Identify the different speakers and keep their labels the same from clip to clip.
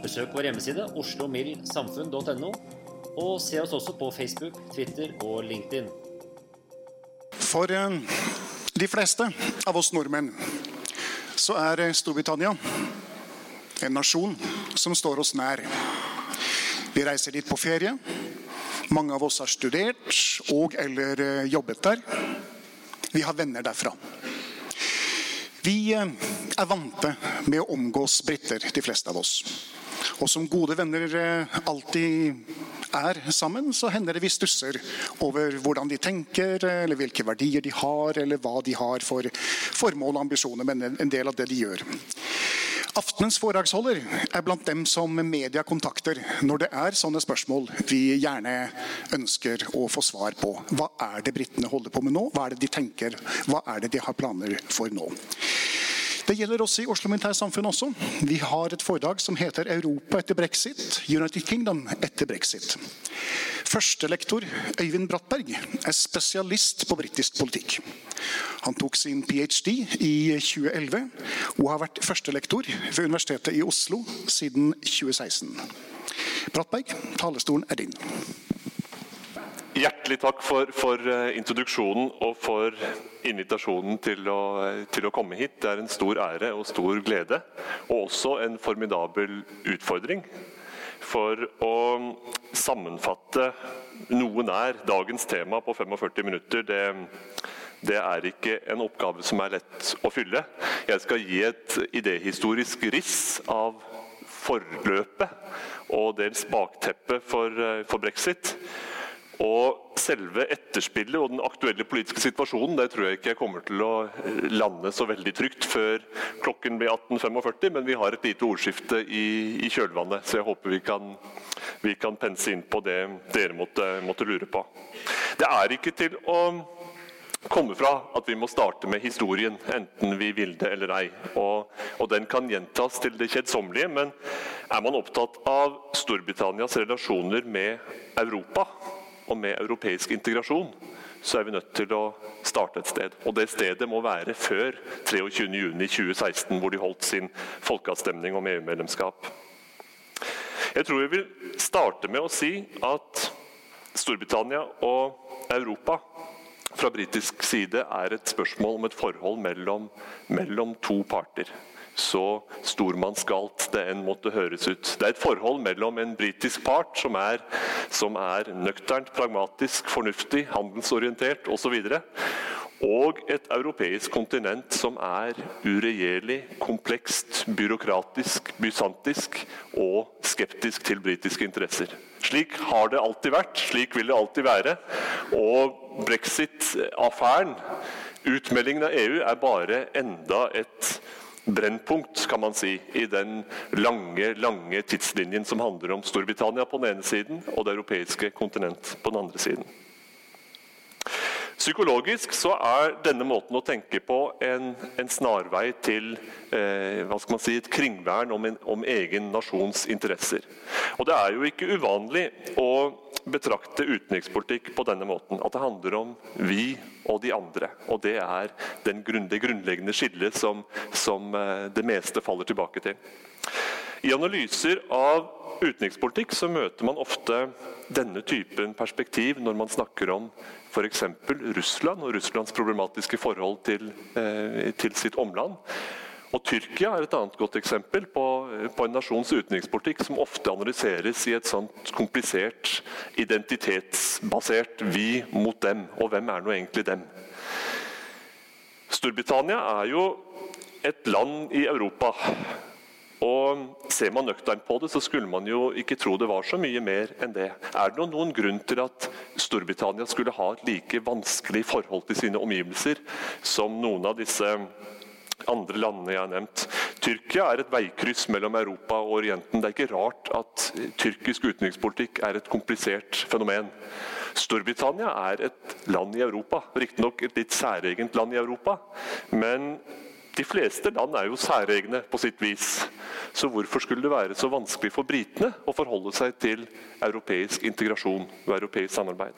Speaker 1: Besøk vår hjemmeside oslomildsamfunn.no, og se oss også på Facebook, Twitter og LinkedIn.
Speaker 2: For eh, de fleste av oss nordmenn så er eh, Storbritannia en nasjon som står oss nær. Vi reiser dit på ferie. Mange av oss har studert og eller eh, jobbet der. Vi har venner derfra. Vi er vante med å omgås briter, de fleste av oss. Og som gode venner eh, alltid er sammen, så hender det vi stusser over hvordan de tenker, eller hvilke verdier de har, eller hva de har for formål og ambisjoner med en del av det de gjør. Aftenens foredragsholder er blant dem som media kontakter når det er sånne spørsmål vi gjerne ønsker å få svar på. Hva er det britene holder på med nå? Hva er det de tenker? Hva er det de har planer for nå? Det gjelder oss i Oslo Militære Samfunn også. Vi har et foredrag som heter 'Europa etter brexit', United Kingdom etter brexit. Førstelektor Øyvind Brattberg er spesialist på britisk politikk. Han tok sin ph.d. i 2011 og har vært førstelektor ved Universitetet i Oslo siden 2016. Brattberg, talerstolen er din.
Speaker 3: Hjertelig takk for, for eh, introduksjonen og for invitasjonen til å, til å komme hit. Det er en stor ære og stor glede, og også en formidabel utfordring. For å sammenfatte noe nær dagens tema på 45 minutter, det, det er ikke en oppgave som er lett å fylle. Jeg skal gi et idéhistorisk riss av forløpet og dels bakteppet for, eh, for brexit. Og selve etterspillet og den aktuelle politiske situasjonen det tror jeg ikke jeg kommer til å eh, lande så veldig trygt før klokken blir 18.45, men vi har et lite ordskifte i, i kjølvannet, så jeg håper vi kan, vi kan pense inn på det dere måtte, måtte lure på. Det er ikke til å komme fra at vi må starte med historien, enten vi vil det eller ei. Og, og den kan gjentas til det kjedsommelige, men er man opptatt av Storbritannias relasjoner med Europa og med europeisk integrasjon, så er vi nødt til å starte et sted. Og det stedet må være før 23.6.2016, hvor de holdt sin folkeavstemning om EU-medlemskap. Jeg tror jeg vil starte med å si at Storbritannia og Europa fra britisk side er et spørsmål om et forhold mellom, mellom to parter. Så stormannsgalt det enn måtte høres ut. Det er et forhold mellom en britisk part som er, som er nøkternt, pragmatisk, fornuftig, handelsorientert osv. Og et europeisk kontinent som er uregjerlig, komplekst, byråkratisk, bysantisk og skeptisk til britiske interesser. Slik har det alltid vært, slik vil det alltid være. Og brexit-affæren, utmeldingen av EU, er bare enda et brennpunkt kan man si, i den lange lange tidslinjen som handler om Storbritannia på den ene siden og det europeiske kontinent på den andre siden. Psykologisk så er denne måten å tenke på en, en snarvei til eh, hva skal man si, et kringvern om, en, om, egen nasjons interesser. Og Det er jo ikke uvanlig å betrakte utenrikspolitikk på denne måten. At det handler om vi og de andre. Og Det er den grunn, det grunnleggende skillet som, som eh, det meste faller tilbake til. I analyser av utenrikspolitikk så møter man ofte denne typen perspektiv når man snakker om f.eks. Russland og Russlands problematiske forhold til, eh, til, sitt omland. Og Tyrkia er et annet godt eksempel på, på, en nasjons utenrikspolitikk som ofte analyseres i et sånt komplisert, identitetsbasert vi mot dem. Og hvem er nå egentlig dem? Storbritannia er jo et land i Europa og Ser man nøkternt på det, så skulle man jo ikke tro det var så mye mer enn det. Er det noen grunn til at Storbritannia skulle ha et like vanskelig forhold til sine omgivelser som noen av disse andre landene jeg har nevnt? Tyrkia er et veikryss mellom Europa og Orienten. Det er ikke rart at tyrkisk utenrikspolitikk er et komplisert fenomen. Storbritannia er et land i Europa, riktignok et litt særegent land i Europa. men de fleste land er jo særegne på sitt vis. Så hvorfor skulle det være så vanskelig for britene å forholde seg til europeisk integrasjon og europeisk samarbeid?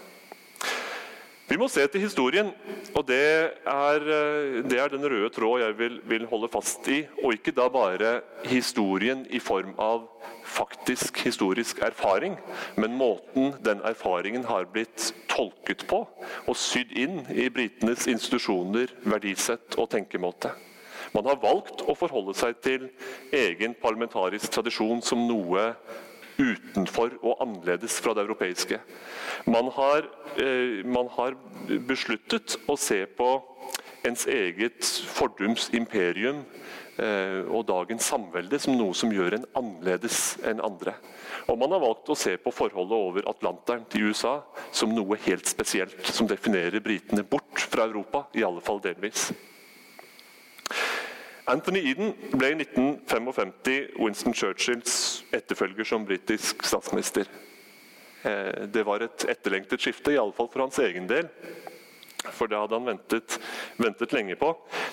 Speaker 3: Vi må se til historien, og det er, eh, det er den røde tråd jeg vil, vil, holde fast i. Og ikke da bare historien i form av faktisk historisk erfaring, men måten den erfaringen har blitt tolket på og sydd inn i britenes institusjoner, verdisett og tenkemåte. Man har valgt å forholde seg til egen parlamentarisk tradisjon som noe utenfor og annerledes fra det europeiske. Man har, eh, man har besluttet å se på ens eget fordums imperium eh, og dagens samvelde som noe som gjør en annerledes enn andre. Og man har valgt å se på forholdet over Atlanteren til USA som noe helt spesielt, som definerer britene bort fra Europa, i alle fall delvis. Anthony Eden ble i 1955 Winston Churchills etterfølger som britisk statsminister. Eh, det var et etterlengtet skifte, iallfall for hans egen del. For det hadde han ventet, ventet, lenge på.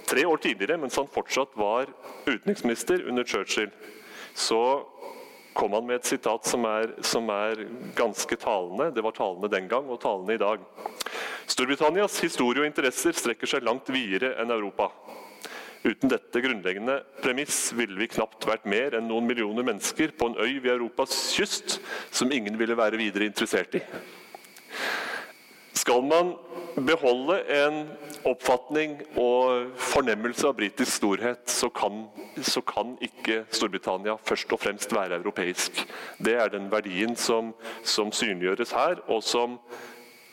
Speaker 3: Tre år tidligere, mens han fortsatt var utenriksminister under Churchill, så kom han med et sitat som er, som er ganske talende. Det var talende den gang og talende i dag. Storbritannias historie og interesser strekker seg langt videre enn Europa. Uten dette grunnleggende premiss ville vi knapt vært mer enn noen millioner mennesker på en øy ved Europas kyst som ingen ville være videre interessert i. Skal man beholde en oppfatning og fornemmelse av britisk storhet, så kan, så kan, ikke Storbritannia først og fremst være europeisk. Det er den verdien som, som synliggjøres her, og som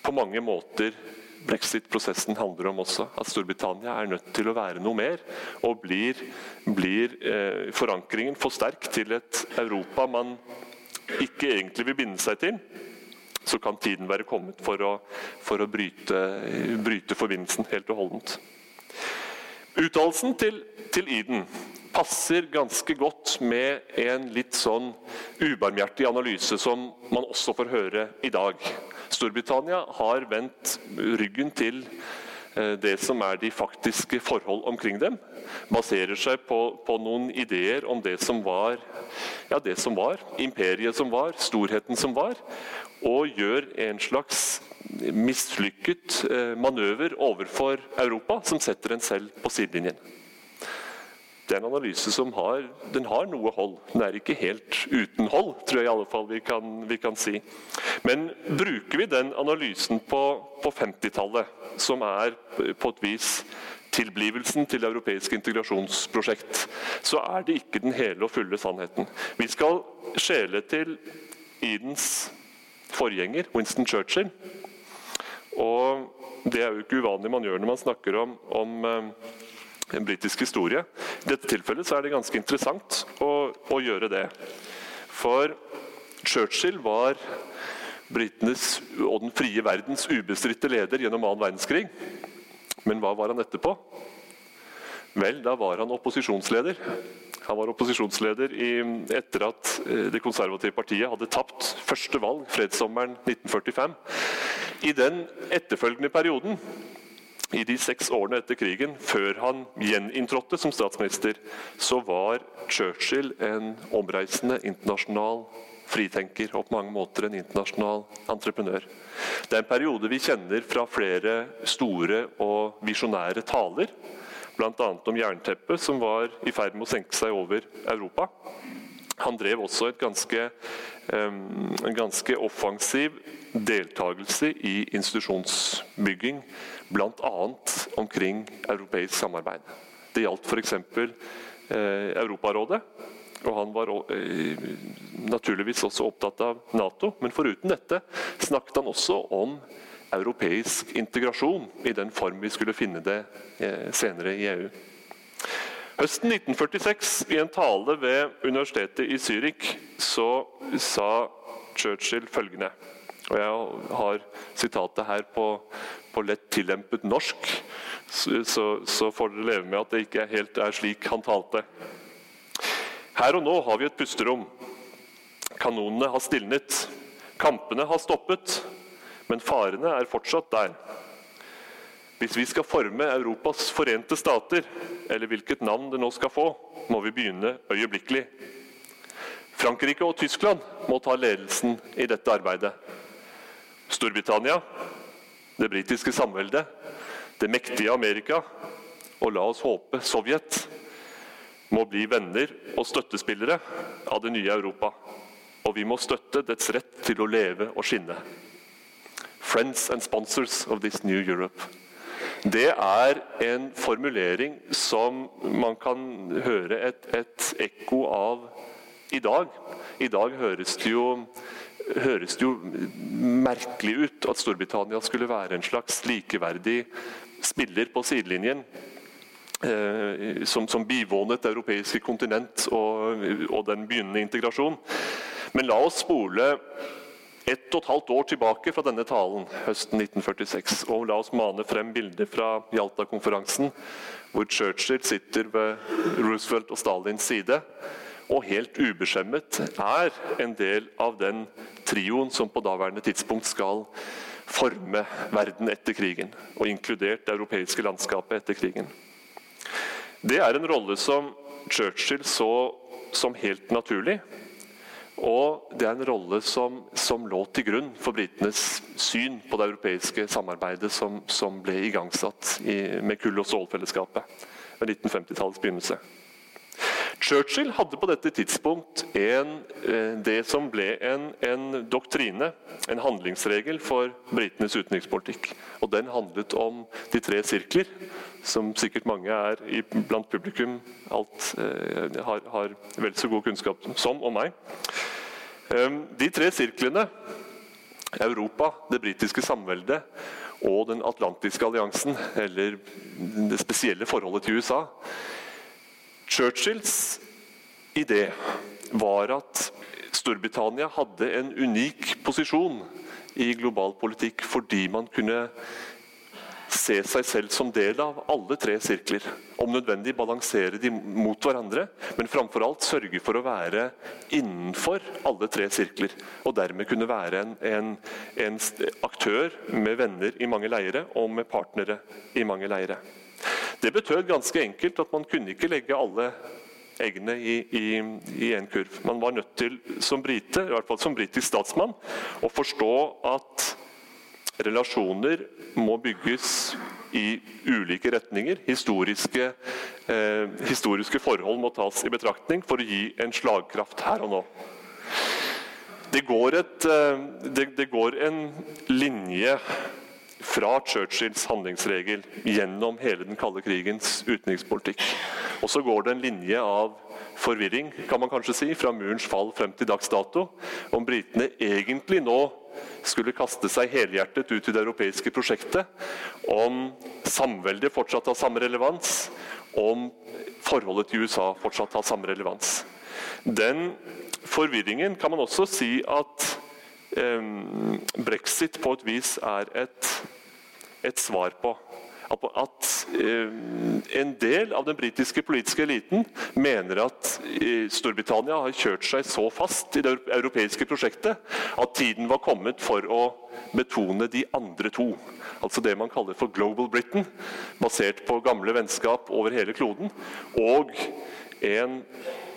Speaker 3: på mange måter brexit-prosessen handler om også. At Storbritannia er nødt til å være noe mer. Og blir, blir eh, forankringen for sterk til et Europa man ikke egentlig vil binde seg til, så kan tiden være kommet for å, for å bryte, bryte, forbindelsen helt og holdent. Uttalelsen til, til Eden passer ganske godt med en litt sånn ubarmhjertig analyse som man også får høre i dag. Storbritannia har vendt ryggen til eh, det som er de faktiske forhold omkring dem. Baserer seg på, på noen ideer om det som var ja, det som var, imperiet som var, storheten som var. Og gjør en slags mislykket eh, manøver overfor Europa, som setter en selv på sidelinjen. Det er en analyse som har, har noe hold. Den er ikke helt uten hold, tror jeg i alle fall vi kan, vi kan si. Men bruker vi den analysen på, på 50-tallet, som er på et vis tilblivelsen til det europeiske integrasjonsprosjekt, så er det ikke den hele og fulle sannheten. Vi skal skjele til Edens forgjenger, Winston Churchill. Og det er jo ikke uvanlig man gjør når man snakker om, om eh, en britisk historie. I dette tilfellet er det ganske interessant å, å gjøre det. For Churchill var britenes og den frie verdens ubestridte leder gjennom annen verdenskrig. Men hva var han etterpå? Vel, da var han opposisjonsleder. Han var opposisjonsleder i, etter at eh, Det konservative partiet hadde tapt første valg fredssommeren 1945. I den etterfølgende perioden, i de seks årene etter krigen, før han gjeninntrådte som statsminister, så var Churchill en omreisende internasjonal fritenker og på mange måter en internasjonal entreprenør. Det er en periode vi kjenner fra flere store og visjonære taler bl.a. om jernteppet som var i ferd med å senke seg over Europa. Han drev også ganske, en ganske offensiv deltakelse i institusjonsbygging, bl.a. omkring europeisk samarbeid. Det gjaldt f.eks. Eh, Europarådet. Og han var eh, naturligvis også opptatt av Nato. Men foruten dette snakket han også om europeisk integrasjon i den form vi skulle finne det eh, senere i EU. Høsten 1946, i en tale ved universitetet i Zürich, så sa Churchill følgende og Jeg har sitatet her på, på lett tillempet norsk, så, så, så, får dere leve med at det ikke helt er slik han talte. Her og nå har vi et pusterom. Kanonene har stilnet. Kampene har stoppet men farene er fortsatt der. Hvis vi skal forme Europas forente stater, eller hvilket navn det nå skal få, må vi begynne øyeblikkelig. Frankrike og Tyskland må ta ledelsen i dette arbeidet. Storbritannia, det britiske samveldet, det mektige Amerika og la oss håpe Sovjet må bli venner og støttespillere av det nye Europa. Og vi må støtte dets rett til å leve og skinne friends and sponsors of this new Europe. Det er en formulering som man kan høre et, et ekko av i dag. I dag høres det, jo, høres det jo merkelig ut at Storbritannia skulle være en slags likeverdig spiller på sidelinjen. Eh, som, som bivånet det europeiske kontinent og, og den begynnende integrasjon. Men la oss spole ett og et halvt år tilbake fra denne talen høsten 1946. Og la oss mane frem bilder fra Jalta-konferansen, hvor Churchill sitter ved Roosevelt og Stalins side og helt ubeskjemmet er en del av den trioen som på daværende tidspunkt skal forme verden etter krigen, og inkludert det europeiske landskapet etter krigen. Det er en rolle som Churchill så som helt naturlig, og det er en rolle som, som lå til grunn for britenes syn på det europeiske samarbeidet som, som ble igangsatt i, med kull- og stålfellesskapet ved 1950-tallets begynnelse. Churchill hadde på dette tidspunkt en, eh, det som ble en, en, doktrine, en handlingsregel for britenes utenrikspolitikk. Og Den handlet om de tre sirkler, som sikkert mange er i, blant publikum alt, eh, har, har vel så god kunnskap som og meg. Ehm, de tre sirklene, Europa, det britiske samveldet og Den atlantiske alliansen, eller det spesielle forholdet til USA Churchills idé var at Storbritannia hadde en unik posisjon i global politikk fordi man kunne se seg selv som del av alle tre sirkler. Om nødvendig balansere de mot hverandre, men framfor alt sørge for å være innenfor alle tre sirkler. Og dermed kunne være en, en, en aktør med venner i mange leire og med partnere i mange leire. Det betød ganske enkelt at man kunne ikke legge alle eggene i, en kurv. Man var nødt til, som brite, i hvert fall som britisk statsmann, å forstå at relasjoner må bygges i ulike retninger. Historiske, eh, historiske forhold må tas i betraktning for å gi en slagkraft her og nå. Det går, et, eh, det, det går en linje fra Churchills handlingsregel gjennom hele den kalde krigens utenrikspolitikk. Og så går det en linje av forvirring kan man kanskje si, fra murens fall frem til dags dato. Om britene egentlig nå skulle kaste seg helhjertet ut i det europeiske prosjektet. Om samveldet fortsatt har samme relevans. Om forholdet til USA fortsatt har samme relevans. Den forvirringen kan man også si at eh, brexit på et vis er et et svar på. at eh, en del av den britiske politiske eliten mener at eh, Storbritannia har kjørt seg så fast i det europeiske prosjektet at tiden var kommet for å betone de andre to. Altså det man kaller for Global Britain, basert på gamle vennskap over hele kloden. Og en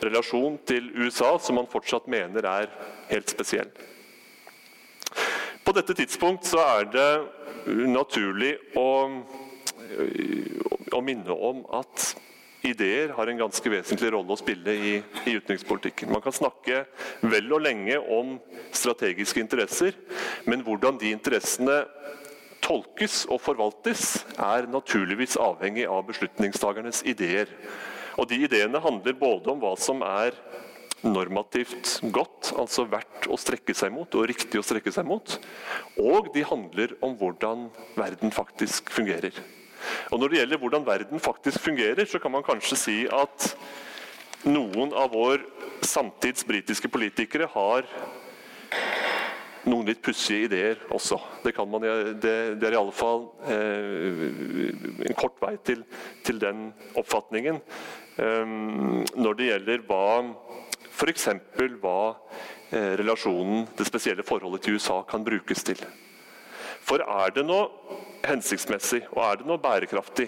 Speaker 3: relasjon til USA som man fortsatt mener er helt spesiell. På dette tidspunkt så er det naturlig å, å minne om at ideer har en ganske vesentlig rolle å spille i, i, utenrikspolitikken. Man kan snakke vel og lenge om strategiske interesser, men hvordan de interessene tolkes og forvaltes, er naturligvis avhengig av beslutningstagernes ideer. Og De ideene handler både om hva som er normativt godt, altså verdt å strekke seg mot og riktig å strekke seg mot. Og de handler om hvordan verden faktisk fungerer. Og Når det gjelder hvordan verden faktisk fungerer, så kan man kanskje si at noen av vår samtids britiske politikere har noen litt pussige ideer også. Det, man, det, det er i alle fall eh, en kort vei til, til den oppfatningen. Um, når det gjelder hva F.eks. hva eh, relasjonen, det spesielle forholdet til USA kan brukes til. For er det noe hensiktsmessig og er det noe bærekraftig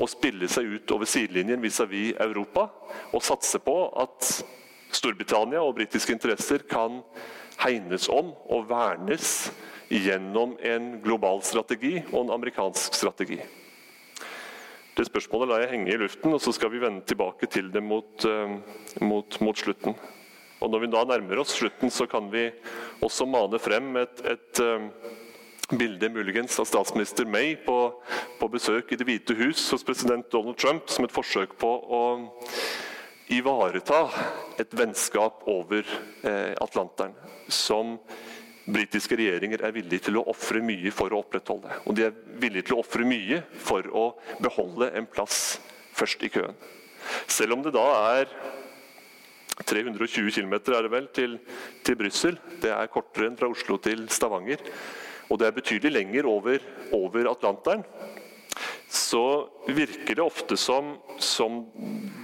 Speaker 3: å spille seg ut over sidelinjen vis-à-vis -vis Europa og satse på at Storbritannia og britiske interesser kan hegnes om og vernes gjennom en global strategi og en amerikansk strategi? Det spørsmålet lar jeg henge i luften, og så skal vi vende tilbake til det mot, uh, mot, mot slutten. Og Når vi da nærmer oss slutten, så kan vi også mane frem et, et uh, bilde muligens av statsminister May på, på, besøk i Det hvite hus hos president Donald Trump som et forsøk på å ivareta et vennskap over eh, Atlanteren. Som britiske regjeringer er villige til å ofre mye for å opprettholde. Og de er villige til å ofre mye for å beholde en plass først i køen. Selv om det da er 320 km er det vel til, til Brussel. Det er kortere enn fra Oslo til Stavanger. Og det er betydelig lenger over, over Atlanteren. Så virker det ofte som, som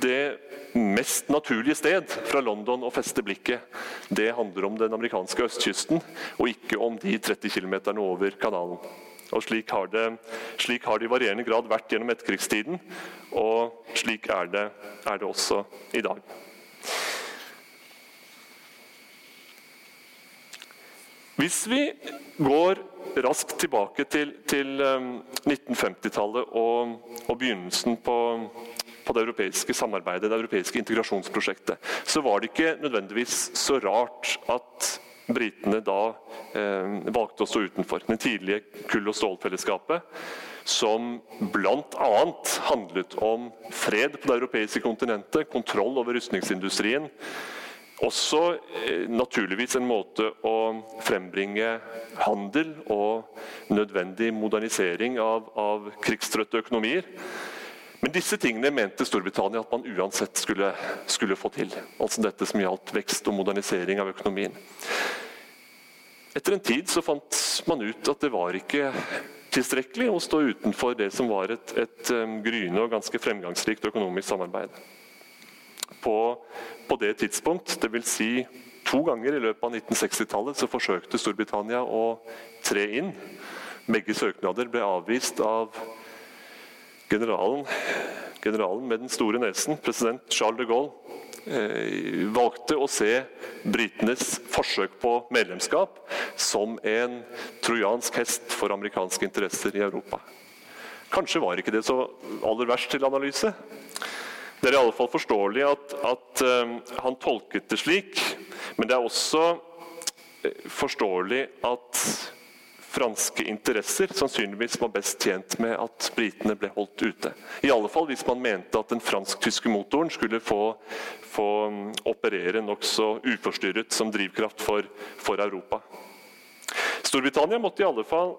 Speaker 3: det mest naturlige sted fra London å feste blikket, det handler om den amerikanske østkysten, og ikke om de 30 km over kanalen. Og slik har, det, slik har det i varierende grad vært gjennom etterkrigstiden, og slik er det, er det også i dag. Hvis vi går raskt tilbake til, til 1950-tallet um, og, og, begynnelsen på på det europeiske samarbeidet, det europeiske integrasjonsprosjektet, så var det ikke nødvendigvis så rart at britene da eh, valgte å stå utenfor. Det tidlige kull- og stålfellesskapet, som bl.a. handlet om fred på det europeiske kontinentet, kontroll over rustningsindustrien. Også eh, naturligvis en måte å frembringe handel og nødvendig modernisering av, av krigstrøtte økonomier. Men disse tingene mente Storbritannia at man uansett skulle, skulle få til. Altså dette som gjaldt vekst og modernisering av økonomien. Etter en tid så fant man ut at det var ikke tilstrekkelig å stå utenfor det som var et, et um, gryende og ganske fremgangsrikt økonomisk samarbeid. På, på det tidspunkt, dvs. Si to ganger i løpet av 1960-tallet, så forsøkte Storbritannia å tre inn. Begge søknader ble avvist av generalen, generalen med den store nesen, president Charles de Gaulle, eh, valgte å se britenes forsøk på medlemskap som en trojansk hest for amerikanske interesser i Europa. Kanskje var ikke det så aller verst til analyse. Det er i alle fall forståelig at, at um, han tolket det slik, men det er også eh, forståelig at franske interesser sannsynligvis var best tjent med at britene ble holdt ute. I alle fall hvis man mente at den fransk-tyske motoren skulle få, få um, operere nokså uforstyrret som drivkraft for, for, Europa. Storbritannia måtte i alle fall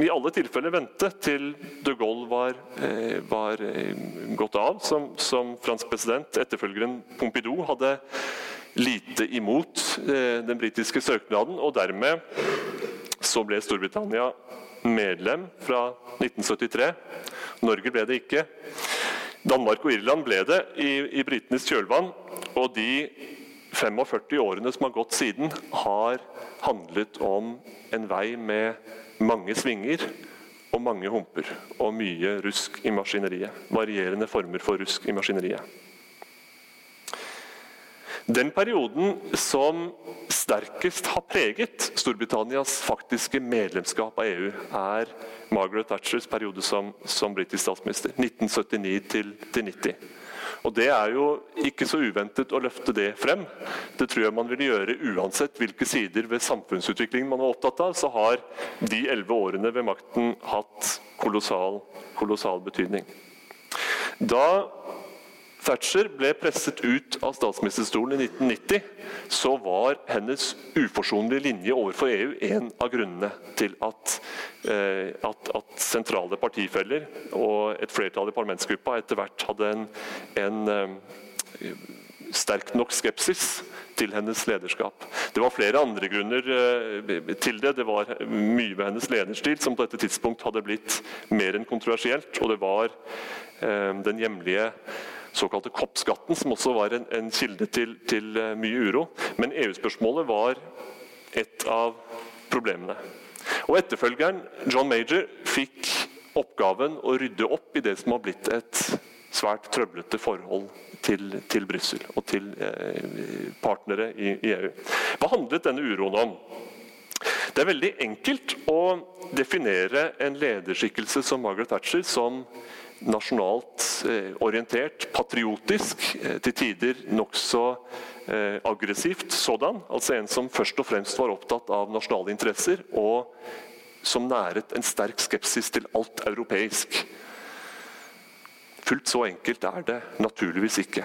Speaker 3: i alle tilfeller vente til de Gaulle var, eh, var eh, gått av som, som fransk president. Etterfølgeren Pompidou hadde lite imot eh, den britiske søknaden, og dermed så ble Storbritannia medlem fra 1973. Norge ble det ikke. Danmark og Irland ble det i, i britenes kjølvann. Og de 45 årene som har gått siden, har handlet om en vei med mange svinger og mange humper. Og mye rusk i maskineriet. Varierende former for rusk i maskineriet. Den perioden som sterkest har preget Storbritannias faktiske medlemskap av EU, er Margaret Thatchers periode som, som britisk statsminister. 1979 til, til 90. Og Det er jo ikke så uventet å løfte det frem. Det tror jeg man vil gjøre uansett hvilke sider ved samfunnsutviklingen man er opptatt av. Så har de elleve årene ved makten hatt kolossal, kolossal betydning. Da Thatcher ble presset ut av statsministerstolen i 1990, så var hennes uforsonlige linje overfor EU en av grunnene til at, at, at, sentrale partifeller og et flertall i parlamentsgruppa etter hvert hadde en, en eh, sterk nok skepsis til hennes lederskap. Det var flere andre grunner eh, til det. Det var mye ved hennes lederstil som på dette tidspunkt hadde blitt mer enn kontroversielt. Og det var eh, den hjemlige såkalte koppskatten, som også var en, en kilde til, til, eh, mye uro. Men EU-spørsmålet var et av problemene. Og Etterfølgeren, John Major, fikk oppgaven å rydde opp i det som har blitt et svært trøblete forhold til, til Brussel og til eh, partnere i, i EU. Hva handlet denne uroen om? Det er veldig enkelt å definere en lederskikkelse som Margaret Thatcher som nasjonalt eh, orientert, patriotisk, eh, til tider nokså eh, aggressivt sådan. Altså en som først og fremst var opptatt av nasjonale interesser, og som næret en sterk skepsis til alt europeisk. Fullt så enkelt er det naturligvis ikke.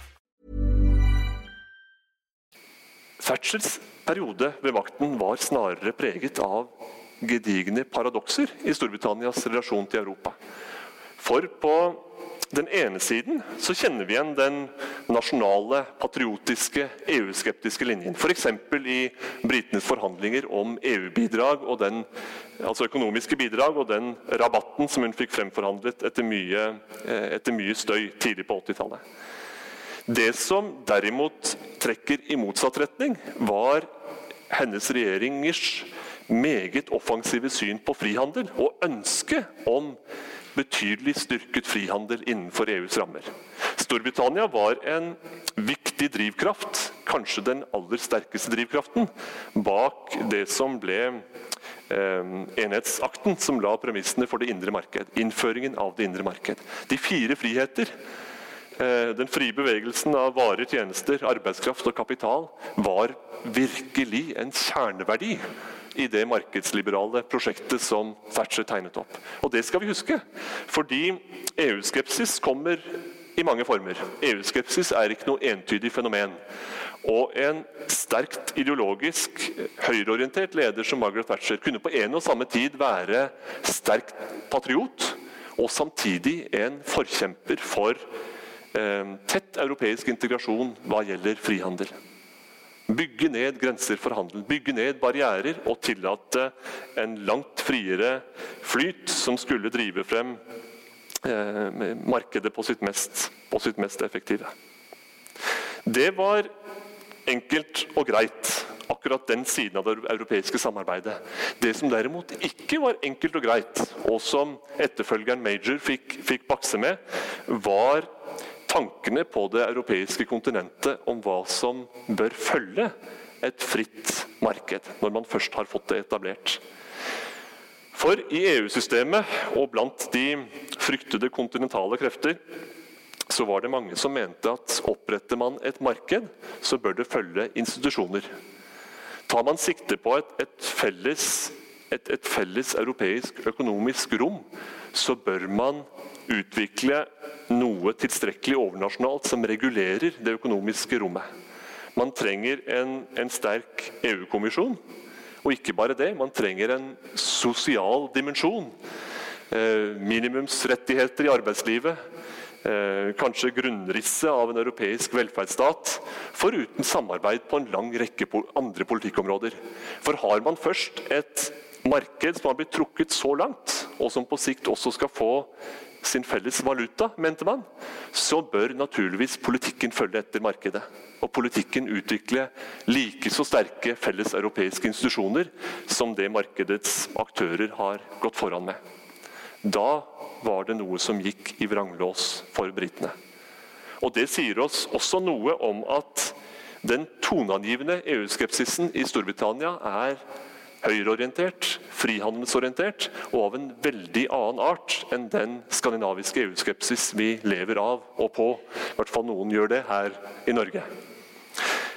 Speaker 3: Thatchers periode ved makten var snarere preget av gedigne paradokser i Storbritannias relasjon til Europa. For på den ene siden så kjenner vi igjen den nasjonale, patriotiske, EU-skeptiske linjen. F.eks. i britenes forhandlinger om EU-bidrag, altså økonomiske bidrag og den rabatten som hun fikk fremforhandlet etter mye, eh, etter mye støy tidlig på 80-tallet. Det som derimot trekker i motsatt retning, var hennes regjeringers meget offensive syn på frihandel og ønske om betydelig styrket frihandel innenfor EUs rammer. Storbritannia var en viktig drivkraft, kanskje den aller sterkeste drivkraften, bak det som ble eh, enhetsakten som la premissene for det indre marked. Innføringen av det indre marked. De fire friheter den frie bevegelsen av varer, tjenester, arbeidskraft og kapital var virkelig en kjerneverdi i det markedsliberale prosjektet som Thatcher tegnet opp. Og det skal vi huske, fordi EU-skepsis kommer i mange former. EU-skepsis er ikke noe entydig fenomen. Og en sterkt ideologisk høyreorientert leder som Margaret Thatcher kunne på en og samme tid være sterkt patriot og samtidig en forkjemper for Eh, tett europeisk integrasjon hva gjelder frihandel. Bygge ned grenser for handel, bygge ned barrierer og tillate en langt friere flyt som skulle drive frem eh, markedet på sitt, mest, på sitt mest effektive. Det var enkelt og greit akkurat den siden av det europeiske samarbeidet. Det som derimot ikke var enkelt og greit, og som etterfølgeren Major fikk, fikk bakse med, var tankene på det europeiske kontinentet om hva som bør følge et fritt marked, når man først har fått det etablert. For i EU-systemet og blant de fryktede kontinentale krefter så var det mange som mente at oppretter man et marked, så bør det følge institusjoner. Tar man sikte på et, et, felles, et, et felles, europeisk økonomisk rom, så bør man utvikle noe tilstrekkelig overnasjonalt som regulerer det økonomiske rommet. Man trenger en, en sterk EU-kommisjon. Og ikke bare det, man trenger en sosial dimensjon. Eh, minimumsrettigheter i arbeidslivet. Eh, kanskje grunnrisset av en europeisk velferdsstat, foruten samarbeid på en lang rekke andre politikkområder. For har man først et marked som har blitt trukket så langt, og som på sikt også skal få sin felles valuta, mente man, så bør naturligvis politikken følge etter markedet. Og politikken utvikle like så sterke felles europeiske institusjoner som det markedets aktører har gått foran med. Da var det noe som gikk i vranglås for britene. Og Det sier oss også noe om at den toneangivende EU-skepsisen i Storbritannia er høyreorientert, frihandelsorientert og av en veldig annen art enn den skandinaviske EU-skepsis vi lever av og på. I hvert fall noen gjør det her i Norge.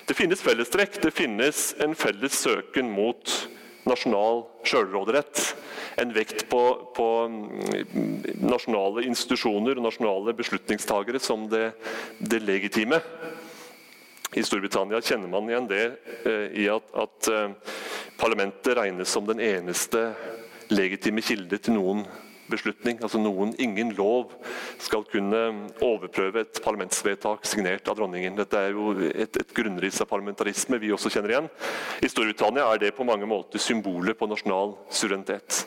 Speaker 3: Det finnes fellestrekk. Det finnes en felles søken mot nasjonal sjølråderett en vekt på, på, mm, nasjonale institusjoner og nasjonale beslutningstagere som det, det, legitime. I Storbritannia kjenner man igjen det eh, i at, at eh, parlamentet regnes som den eneste legitime kilde til noen beslutning. Altså noen, Ingen lov skal kunne overprøve et parlamentsvedtak signert av dronningen. Dette er jo et, et grunnris av parlamentarisme vi også kjenner igjen. I Storbritannia er det på mange måter symbolet på nasjonal suverenitet.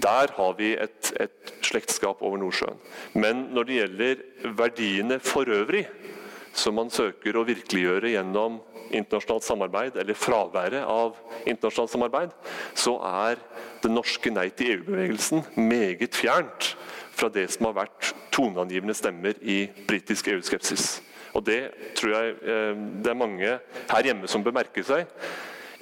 Speaker 3: Der har vi et, et, slektskap over Nordsjøen. Men når det gjelder verdiene for øvrig, som man søker å virkeliggjøre gjennom internasjonalt samarbeid, eller fraværet av internasjonalt samarbeid, så er det norske Nei til EU-bevegelsen meget fjernt fra det som har vært toneangivende stemmer i britisk EU-skepsis. Og Det tror jeg eh, det er mange her hjemme som bør merke seg.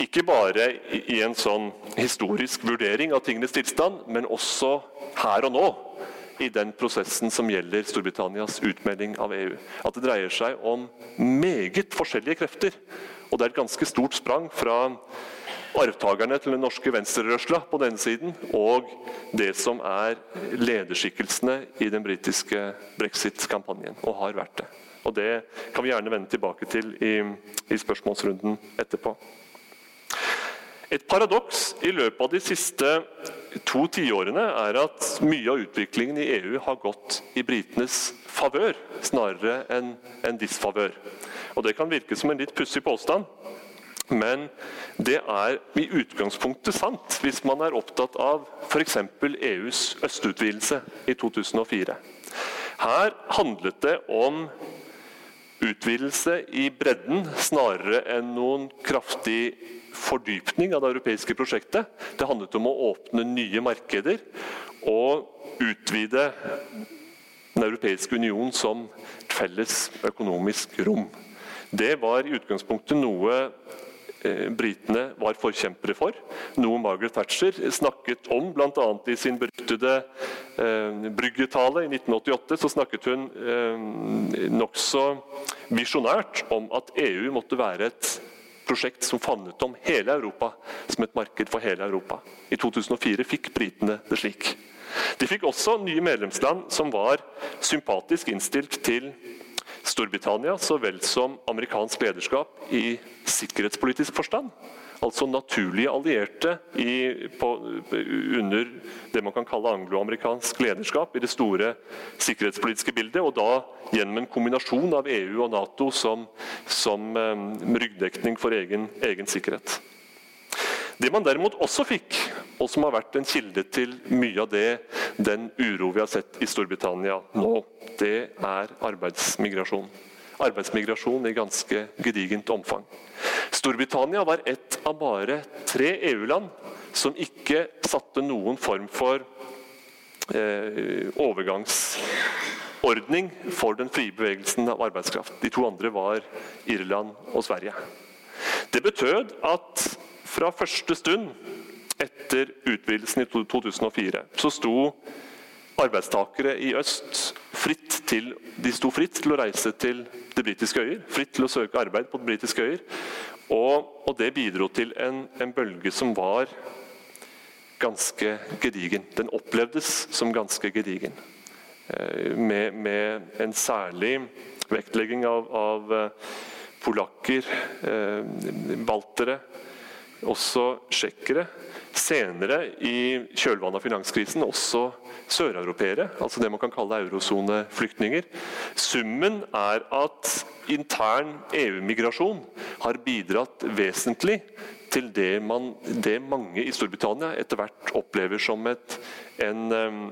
Speaker 3: Ikke bare i en sånn historisk vurdering av tingenes tilstand, men også her og nå i den prosessen som gjelder Storbritannias utmelding av EU. At det dreier seg om meget forskjellige krefter. Og det er et ganske stort sprang fra arvtakerne til den norske venstrerørsla på denne siden, og det som er lederskikkelsene i den britiske brexit-kampanjen, og har vært det. Og Det kan vi gjerne vende tilbake til i, i spørsmålsrunden etterpå. Et paradoks i løpet av de siste to tiårene er at mye av utviklingen i EU har gått i britenes favør snarere enn en disfavør. Og Det kan virke som en litt pussig påstand, men det er i utgangspunktet sant hvis man er opptatt av f.eks. EUs østutvidelse i 2004. Her handlet det om utvidelse i bredden snarere enn noen kraftig fordypning av det europeiske prosjektet. Det handlet om å åpne nye markeder og utvide Den europeiske union som felles økonomisk rom. Det var i utgangspunktet noe britene var forkjempere for. Noe Margaret Thatcher snakket om, bl.a. i sin beryktede eh, bryggetale i 1988. Så snakket hun eh, nokså visjonært om at EU måtte være et prosjekt som favnet om hele Europa som et marked for hele Europa. I 2004 fikk britene det slik. De fikk også nye medlemsland som var sympatisk innstilt til Storbritannia så vel som amerikansk lederskap i sikkerhetspolitisk forstand altså naturlige allierte i, på, under det man kan kalle angloamerikansk lederskap i det store sikkerhetspolitiske bildet, og da gjennom en kombinasjon av EU og Nato som, som um, ryggdekning for egen, egen sikkerhet. Det man derimot også fikk, og som har vært en kilde til mye av det, den uro vi har sett i Storbritannia nå, det er arbeidsmigrasjon. arbeidsmigrasjon i ganske gedigent omfang. Storbritannia var ett av bare tre EU-land som ikke satte noen form for eh, overgangsordning for den frie bevegelsen av arbeidskraft. De to andre var Irland og Sverige. Det betød at fra første stund etter utvidelsen i 2004 så sto arbeidstakere i øst fritt til, de sto fritt til å reise til de britiske øyer. Fritt til å søke arbeid på de britiske øyer. Og, og det bidro til en, en, bølge som var ganske gedigen. Den opplevdes som ganske gedigen. Eh, med, med, en særlig vektlegging av, av eh, polakker, eh, baltere, også tsjekkere. Senere, i kjølvannet av finanskrisen, også søreuropeere, altså det man kan kalle eurosoneflyktninger. Summen er at intern EU-migrasjon har bidratt vesentlig til det, man, det, mange i Storbritannia etter hvert opplever som et, en um,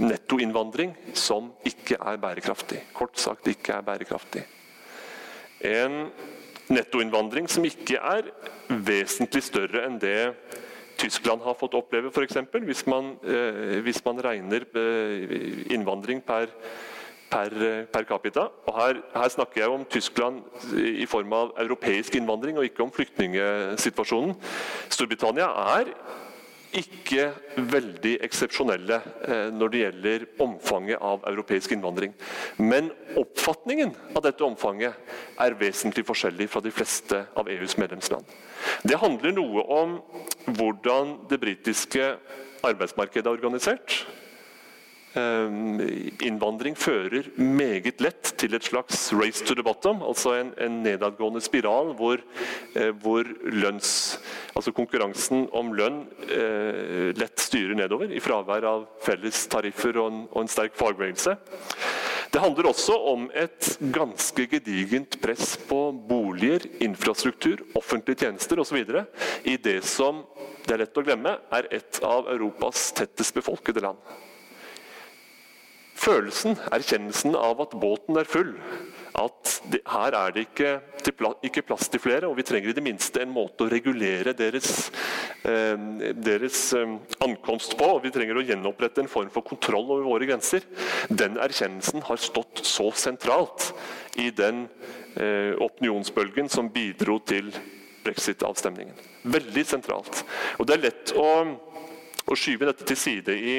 Speaker 3: nettoinnvandring som ikke er bærekraftig. Kort sagt ikke er bærekraftig. En nettoinnvandring som ikke er vesentlig større enn det Tyskland har fått oppleve, f.eks. Hvis, eh, hvis man regner eh, innvandring per, per, per capita. Og her, her, snakker jeg om Tyskland i form av europeisk innvandring, og ikke om flyktningsituasjonen. Storbritannia er ikke veldig eksepsjonelle eh, når det gjelder omfanget av europeisk innvandring. Men oppfatningen av dette omfanget er vesentlig forskjellig fra de fleste av EUs medlemsland. Det handler noe om hvordan det britiske arbeidsmarkedet er organisert. Ehm, innvandring fører meget lett til et slags 'race to the bottom', altså en, en nedadgående spiral hvor, eh, hvor lønns, altså konkurransen om lønn eh, lett styrer nedover, i fravær av felles tariffer og en, og en sterk fagbevegelse. Det handler også om et ganske gedigent press på boliger, infrastruktur, offentlige tjenester osv. i det som det er lett å glemme, er et av Europas tettest befolkede land. Følelsen, erkjennelsen av at båten er full, at det, her er det ikke, ikke, plass til flere, og vi trenger i det minste en måte å regulere deres, eh, deres eh, ankomst på. og Vi trenger å gjenopprette en form for kontroll over våre grenser. Den erkjennelsen har stått så sentralt i den eh, opinionsbølgen som bidro til brexit-avstemningen. Veldig sentralt. Og Det er lett å, å skyve dette til side i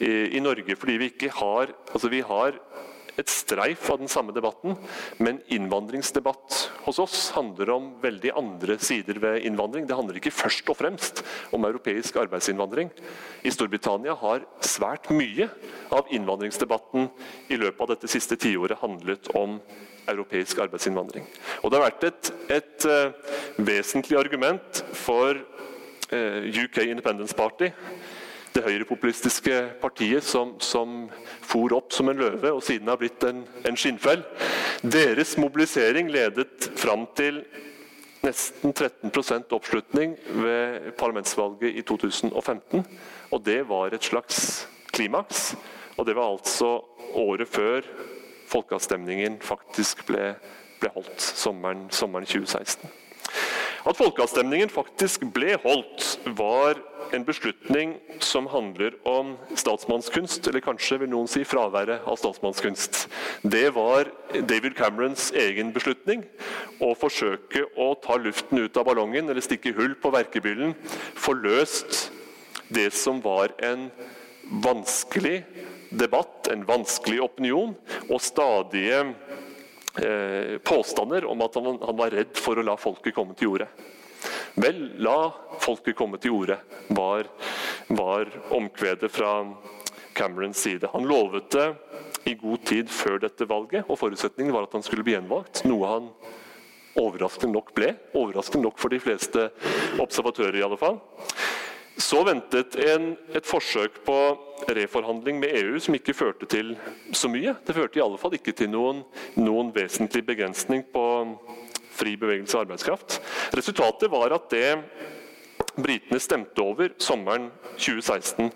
Speaker 3: i, i Norge. Fordi vi ikke har altså vi har et streif av den samme debatten, men innvandringsdebatt hos oss handler om veldig andre sider ved innvandring. Det handler ikke først og fremst om europeisk arbeidsinnvandring. I Storbritannia har svært mye av innvandringsdebatten i løpet av dette siste tiåret handlet om europeisk arbeidsinnvandring. Og Det har vært et, et uh, vesentlig argument for uh, eh, UK Independence Party det høyrepopulistiske partiet som, som for opp som en løve og siden har blitt en, en skinnfell. Deres mobilisering ledet fram til nesten 13% oppslutning ved parlamentsvalget i 2015. Og det var et slags klimaks. Og det var altså året før folkeavstemningen faktisk ble, ble holdt, sommeren, sommeren 2016. At folkeavstemningen faktisk ble holdt, var en beslutning som handler om statsmannskunst, eller kanskje vil noen si fraværet av statsmannskunst. Det var David Camerons egen beslutning å forsøke å ta luften ut av ballongen eller stikke hull på verkebyllen. Få løst det som var en vanskelig debatt, en vanskelig opinion, og stadige påstander om at han, han, var redd for å la folket komme til jordet. Vel, la folket komme til jordet, var, var omkvedet fra Camerons side. Han lovet det i god tid før dette valget, og forutsetningen var at han skulle bli gjenvalgt. Noe han overraskende nok ble. Overraskende nok for de fleste observatører, i alle fall. Så ventet en, et forsøk på reforhandling med EU som ikke førte til så mye. Det førte i alle fall ikke til noen, noen vesentlig begrensning på fri bevegelse av arbeidskraft. Resultatet var at det britene stemte over sommeren 2016,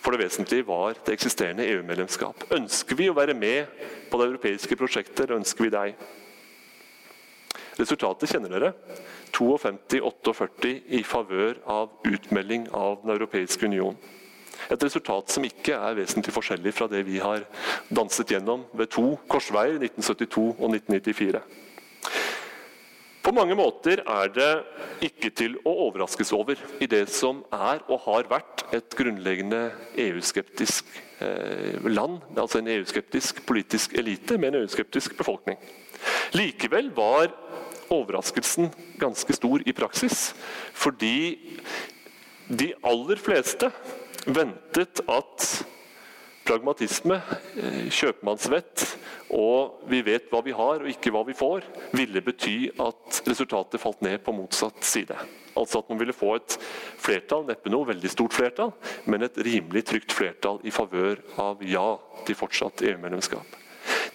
Speaker 3: for det vesentlige var det eksisterende EU-medlemskap. Ønsker vi å være med på det europeiske prosjektet, ønsker vi deg? Resultatet kjenner dere. 52-48 i favør av utmelding av Den europeiske union. Et resultat som ikke er vesentlig forskjellig fra det vi har danset gjennom ved to korsveier, 1972 og 1994. På mange måter er det ikke til å overraskes over i det som er og har vært et grunnleggende EU-skeptisk eh, land. Altså en EU-skeptisk politisk elite med en EU-skeptisk befolkning. Likevel var overraskelsen ganske stor i praksis, fordi de aller fleste ventet at pragmatisme, eh, kjøpmannsvett og 'vi vet hva vi har og ikke hva vi får', ville bety at resultatet falt ned på motsatt side. Altså at man ville få et flertall, neppe noe veldig stort flertall, men et rimelig trygt flertall i favør av ja til fortsatt EU-medlemskap.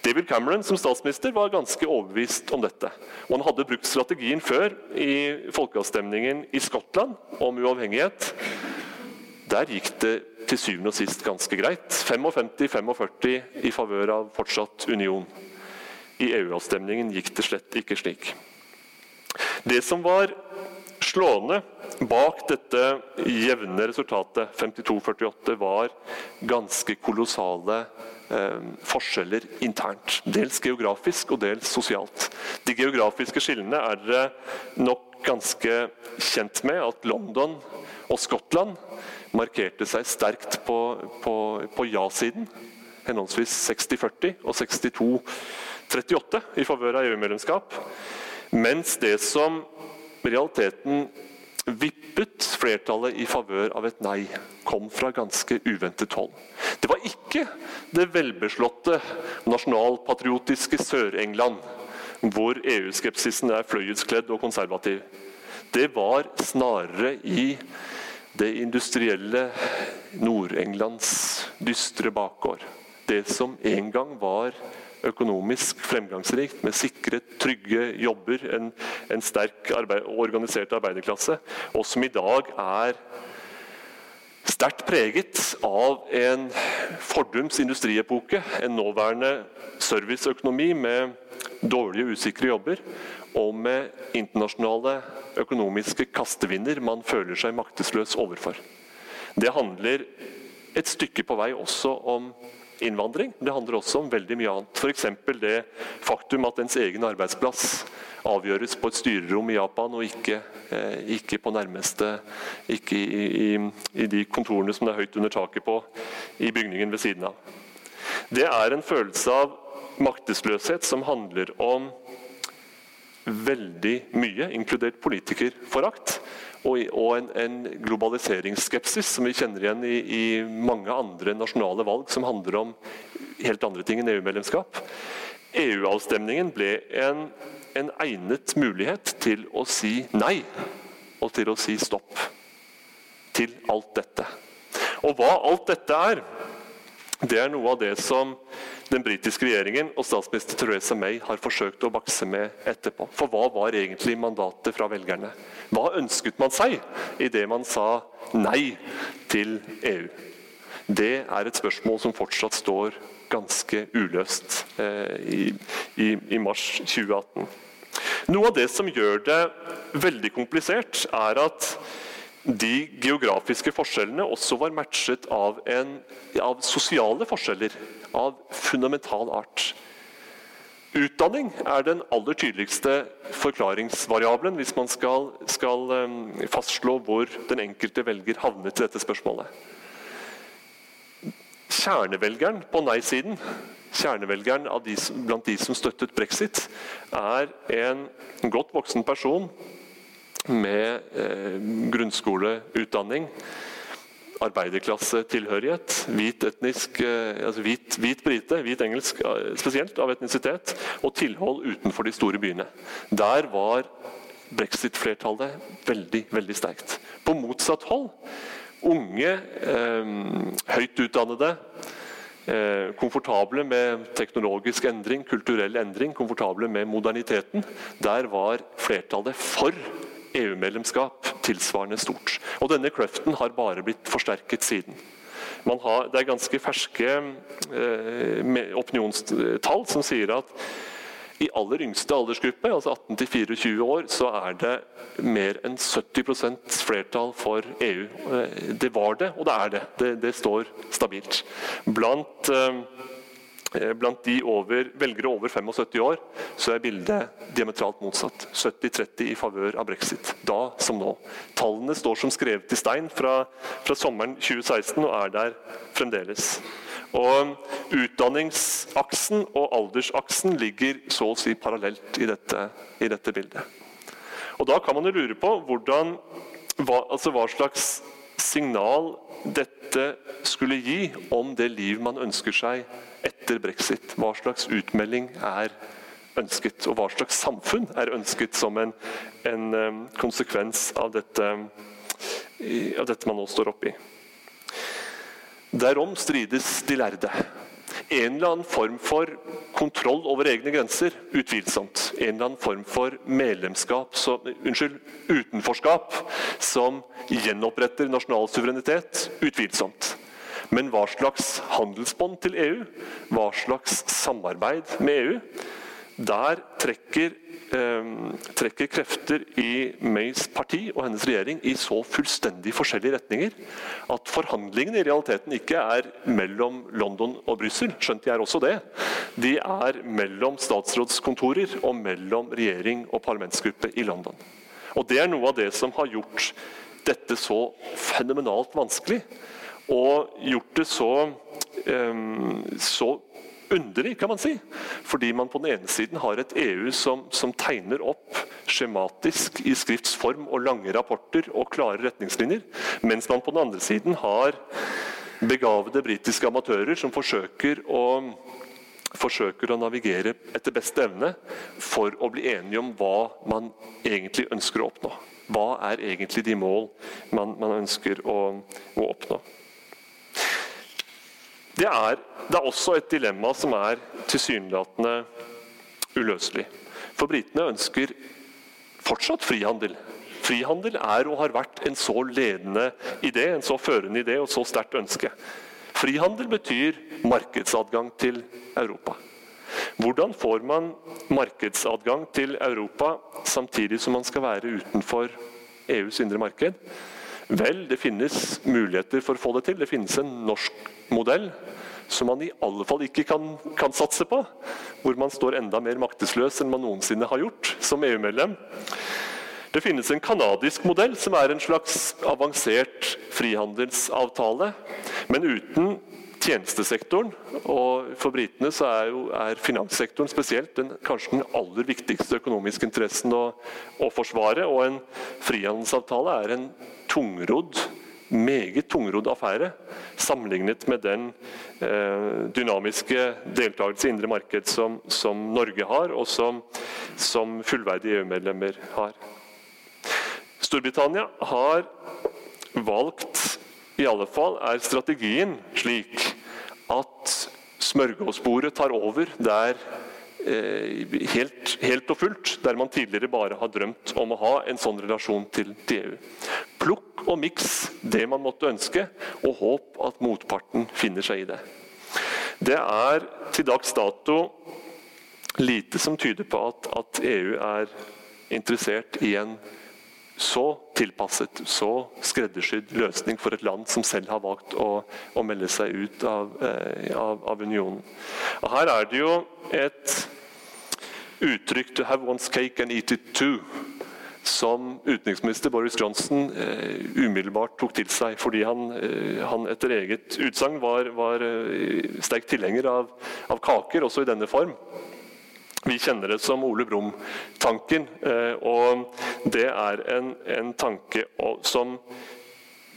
Speaker 3: David Cameron som statsminister var ganske overbevist om dette. Og han hadde brukt strategien før i folkeavstemningen i Skottland om uavhengighet. Der gikk det til syvende og sist ganske greit. 55-45 i favør av fortsatt union. I EU-avstemningen gikk det slett ikke slik. Det som var slående bak dette jevne resultatet, 52-48, var ganske kolossale eh, forskjeller internt. Dels geografisk og dels sosialt. De geografiske skillene er dere nok ganske kjent med. At London og Skottland markerte seg sterkt på, på, på ja-siden. Henholdsvis 60-40 og 62-38 i favør av EU-medlemskap. Mens det som realiteten vippet flertallet i favør av et nei, kom fra ganske uventet hold. Det var ikke det velbeslåtte nasjonalpatriotiske Sør-England, hvor EU-skepsisen er fløyelskledd og konservativ. Det var snarere i det industrielle Nord-Englands dystre bakgård. Det som en gang var økonomisk fremgangsrikt, med sikre, trygge jobber, en, en sterk arbeid, organisert arbeiderklasse, og som i dag er sterkt preget av en fordums industriepoke, en nåværende serviceøkonomi med dårlige, usikre jobber, og med internasjonale økonomiske kastevinder man føler seg maktesløs overfor. Det handler et stykke på vei også om innvandring. Det handler også om veldig mye annet. F.eks. det faktum at ens egen arbeidsplass avgjøres på et styrerom i Japan, og ikke, eh, ikke på nærmeste Ikke i, i, i, de kontorene som det er høyt under taket på i bygningen ved siden av. Det er en følelse av maktesløshet som handler om veldig mye, inkludert politikerforakt og, en, en, globaliseringsskepsis som vi kjenner igjen i, i, mange andre nasjonale valg som handler om helt andre ting enn EU-medlemskap. EU-avstemningen ble en, en egnet mulighet til å si nei og til å si stopp til alt dette. Og hva alt dette er, det er noe av det som den britiske regjeringen og statsminister Theresa May har forsøkt å bakse med etterpå. For hva var egentlig mandatet fra velgerne? Hva ønsket man seg i det man sa nei til EU? Det er et spørsmål som fortsatt står ganske uløst eh, i, i, i mars 2018. Noe av det som gjør det veldig komplisert, er at de geografiske forskjellene også var matchet av, en, av sosiale forskjeller av fundamental art. Utdanning er den aller tydeligste forklaringsvariabelen hvis man skal, skal um, fastslå hvor den enkelte velger havnet i dette spørsmålet. Kjernevelgeren på nei-siden, kjernevelgeren de, blant de som støttet brexit, er en godt voksen person med eh, grunnskoleutdanning arbeiderklassetilhørighet, hvit etnisk, eh, altså hvit, hvit brite, hvit engelsk spesielt, av etnisitet, og tilhold utenfor de store byene. Der var brexit-flertallet veldig, veldig sterkt. På motsatt hold, unge, eh, høyt utdannede, eh, komfortable med teknologisk endring, kulturell endring, komfortable med moderniteten. Der var flertallet for EU-medlemskap tilsvarende stort. Og Denne kløften har bare blitt forsterket siden. har, det er ganske ferske eh, opinionstall som sier at i aller yngste aldersgruppe, altså 18-24 år, så er det mer enn 70% flertall for EU. Eh, det var det, og det er det. Det, det står stabilt. Blant eh, blant de over, velgere over 75 år så er bildet diametralt motsatt. 70-30 i favør av brexit. Da som nå. Tallene står som skrevet i stein fra, fra sommeren 2016 og er der fremdeles. Og Utdanningsaksen og aldersaksen ligger så å si parallelt i dette, i dette bildet. Og Da kan man jo lure på hvordan, hva, altså hva slags signal dette skulle gi om det liv man ønsker seg etter brexit. Hva slags utmelding er ønsket, og hva slags samfunn er ønsket som en, en konsekvens av dette, av dette man nå står oppe i. Derom strides de lærde. En eller annen form for kontroll over egne grenser, utvilsomt. En eller annen form for medlemskap, som, unnskyld, utenforskap som gjenoppretter nasjonal suverenitet, utvilsomt. Men hva slags handelsbånd til EU, hva slags samarbeid med EU, der trekker, eh, trekker, krefter i Mays parti og hennes regjering i så fullstendig forskjellige retninger at forhandlingene i realiteten ikke er mellom London og Brussel, skjønt de er også det. De er mellom statsrådskontorer og mellom regjering og parlamentsgruppe i London. Og Det er noe av det som har gjort dette så fenomenalt vanskelig og gjort det så, så underlig, kan man si. Fordi man på den ene siden har et EU som, som, tegner opp skjematisk i skriftsform og lange rapporter og klare retningslinjer, mens man på den andre siden har begavede britiske amatører som forsøker å, forsøker å navigere etter beste evne for å bli enige om hva man egentlig ønsker å oppnå. Hva er egentlig de mål man, man ønsker å, å oppnå? Det er, det er også et dilemma som er tilsynelatende uløselig. For britene ønsker fortsatt frihandel. Frihandel er og har vært en så ledende idé, en så førende idé og så sterkt ønske. Frihandel betyr markedsadgang til Europa. Hvordan får man markedsadgang til Europa samtidig som man skal være utenfor EUs indre marked? Vel, det finnes muligheter for å få det til. Det finnes en norsk modell som man i alle fall ikke kan, kan satse på. Hvor man står enda mer maktesløs enn man noensinne har gjort som EU-medlem. Det finnes en kanadisk modell som er en slags avansert frihandelsavtale. Men uten tjenestesektoren, og for britene så er, jo, er finanssektoren spesielt den, kanskje den aller viktigste økonomiske interessen å, å forsvare. Og en frihandelsavtale er en tungrodd meget tungrodd affære sammenlignet med den eh, dynamiske deltakelse i indre marked som, som Norge har, og som, som fullverdige EU-medlemmer har. Storbritannia har valgt, i alle fall er strategien slik smørgåsbordet tar over der eh, helt, helt, og fullt, der man tidligere bare har drømt om å ha en sånn relasjon til, til EU. Plukk og miks det man måtte ønske, og håp at motparten finner seg i det. Det er til dags dato lite som tyder på at, at EU er interessert i en så tilpasset, så skreddersydd løsning for et land som selv har valgt å, å melde seg ut av, eh, av, av, unionen. Og her er det jo et uttrykk 'to have one's cake and eat it too' som utenriksminister Boris Johnson eh, umiddelbart tok til seg. Fordi han, eh, han etter eget utsagn var, var eh, sterk tilhenger av, av, kaker, også i denne form. Vi kjenner det som Ole Brumm-tanken. Eh, og det er en, en tanke som,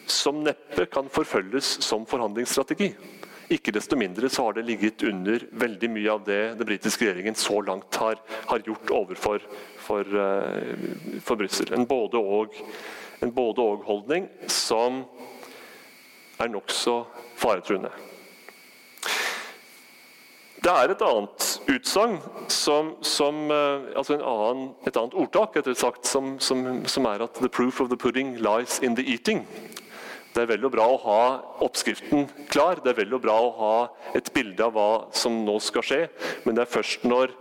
Speaker 3: som neppe kan forfølges som forhandlingsstrategi. Ikke desto mindre så har det ligget under veldig mye av det den britiske regjeringen så langt har, har gjort overfor for, eh, for Brussel. En både-og-holdning både som er nokså faretruende. Det er et annet utsagn, som, som, eh, altså annen, et annet ordtak sagt, som, som, som, er at 'the proof of the pudding lies in the eating'. Det er vel og bra å ha oppskriften klar, det er vel og bra å ha et bilde av hva som nå skal skje, men det er først når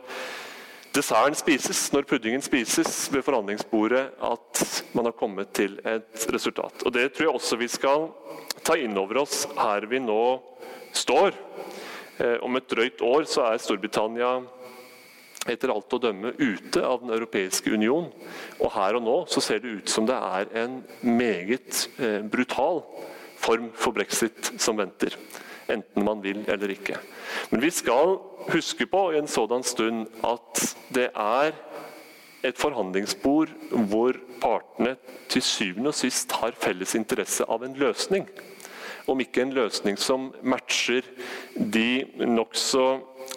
Speaker 3: desserten spises, når puddingen spises ved forhandlingsbordet, at man har kommet til et resultat. Og Det tror jeg også vi skal ta inn over oss her vi nå står. Eh, om et drøyt år så er Storbritannia etter alt å dømme ute av Den europeiske union. Og her og nå så ser det ut som det er en meget eh, brutal form for brexit som venter. Enten man vil eller ikke. Men vi skal huske på i en sådan stund at det er et forhandlingsbord hvor partene til syvende og sist har felles interesse av en løsning. Om ikke en løsning som matcher de nokså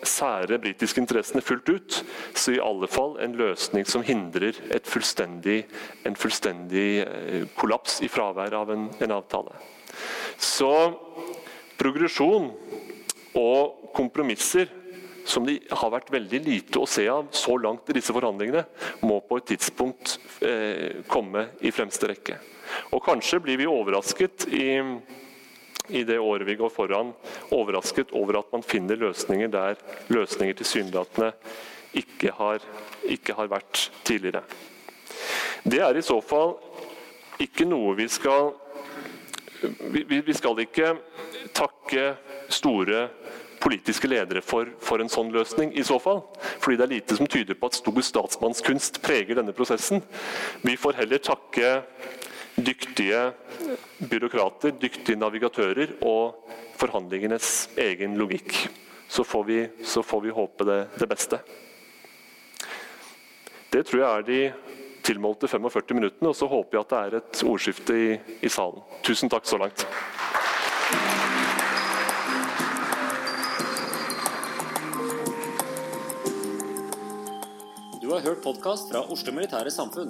Speaker 3: sære britiske interessene fullt ut, så i alle fall en løsning som hindrer fullstendig, en fullstendig eh, kollaps i fravær av en, en avtale. Så progresjon og kompromisser som det har vært veldig lite å se av så langt i disse forhandlingene, må på et tidspunkt eh, komme i fremste rekke. Og Kanskje blir vi overrasket i i det året vi går foran, overrasket over at man finner løsninger der løsninger tilsynelatende ikke ikke har vært tidligere. Det er i så fall ikke noe vi skal Vi, vi skal ikke takke store politiske ledere for, for, en sånn løsning, i så fall. Fordi det er lite som tyder på at stor statsmannskunst preger denne prosessen. Vi får heller takke dyktige byråkrater, dyktige navigatører og forhandlingenes egen logikk. Så får vi, så får vi håpe det, det, beste. Det tror jeg er de tilmålte 45 minuttene, og så håper jeg at det er et ordskifte i, i salen. Tusen takk så langt.
Speaker 1: Du har hørt podkast fra Oslo Militære Samfunn.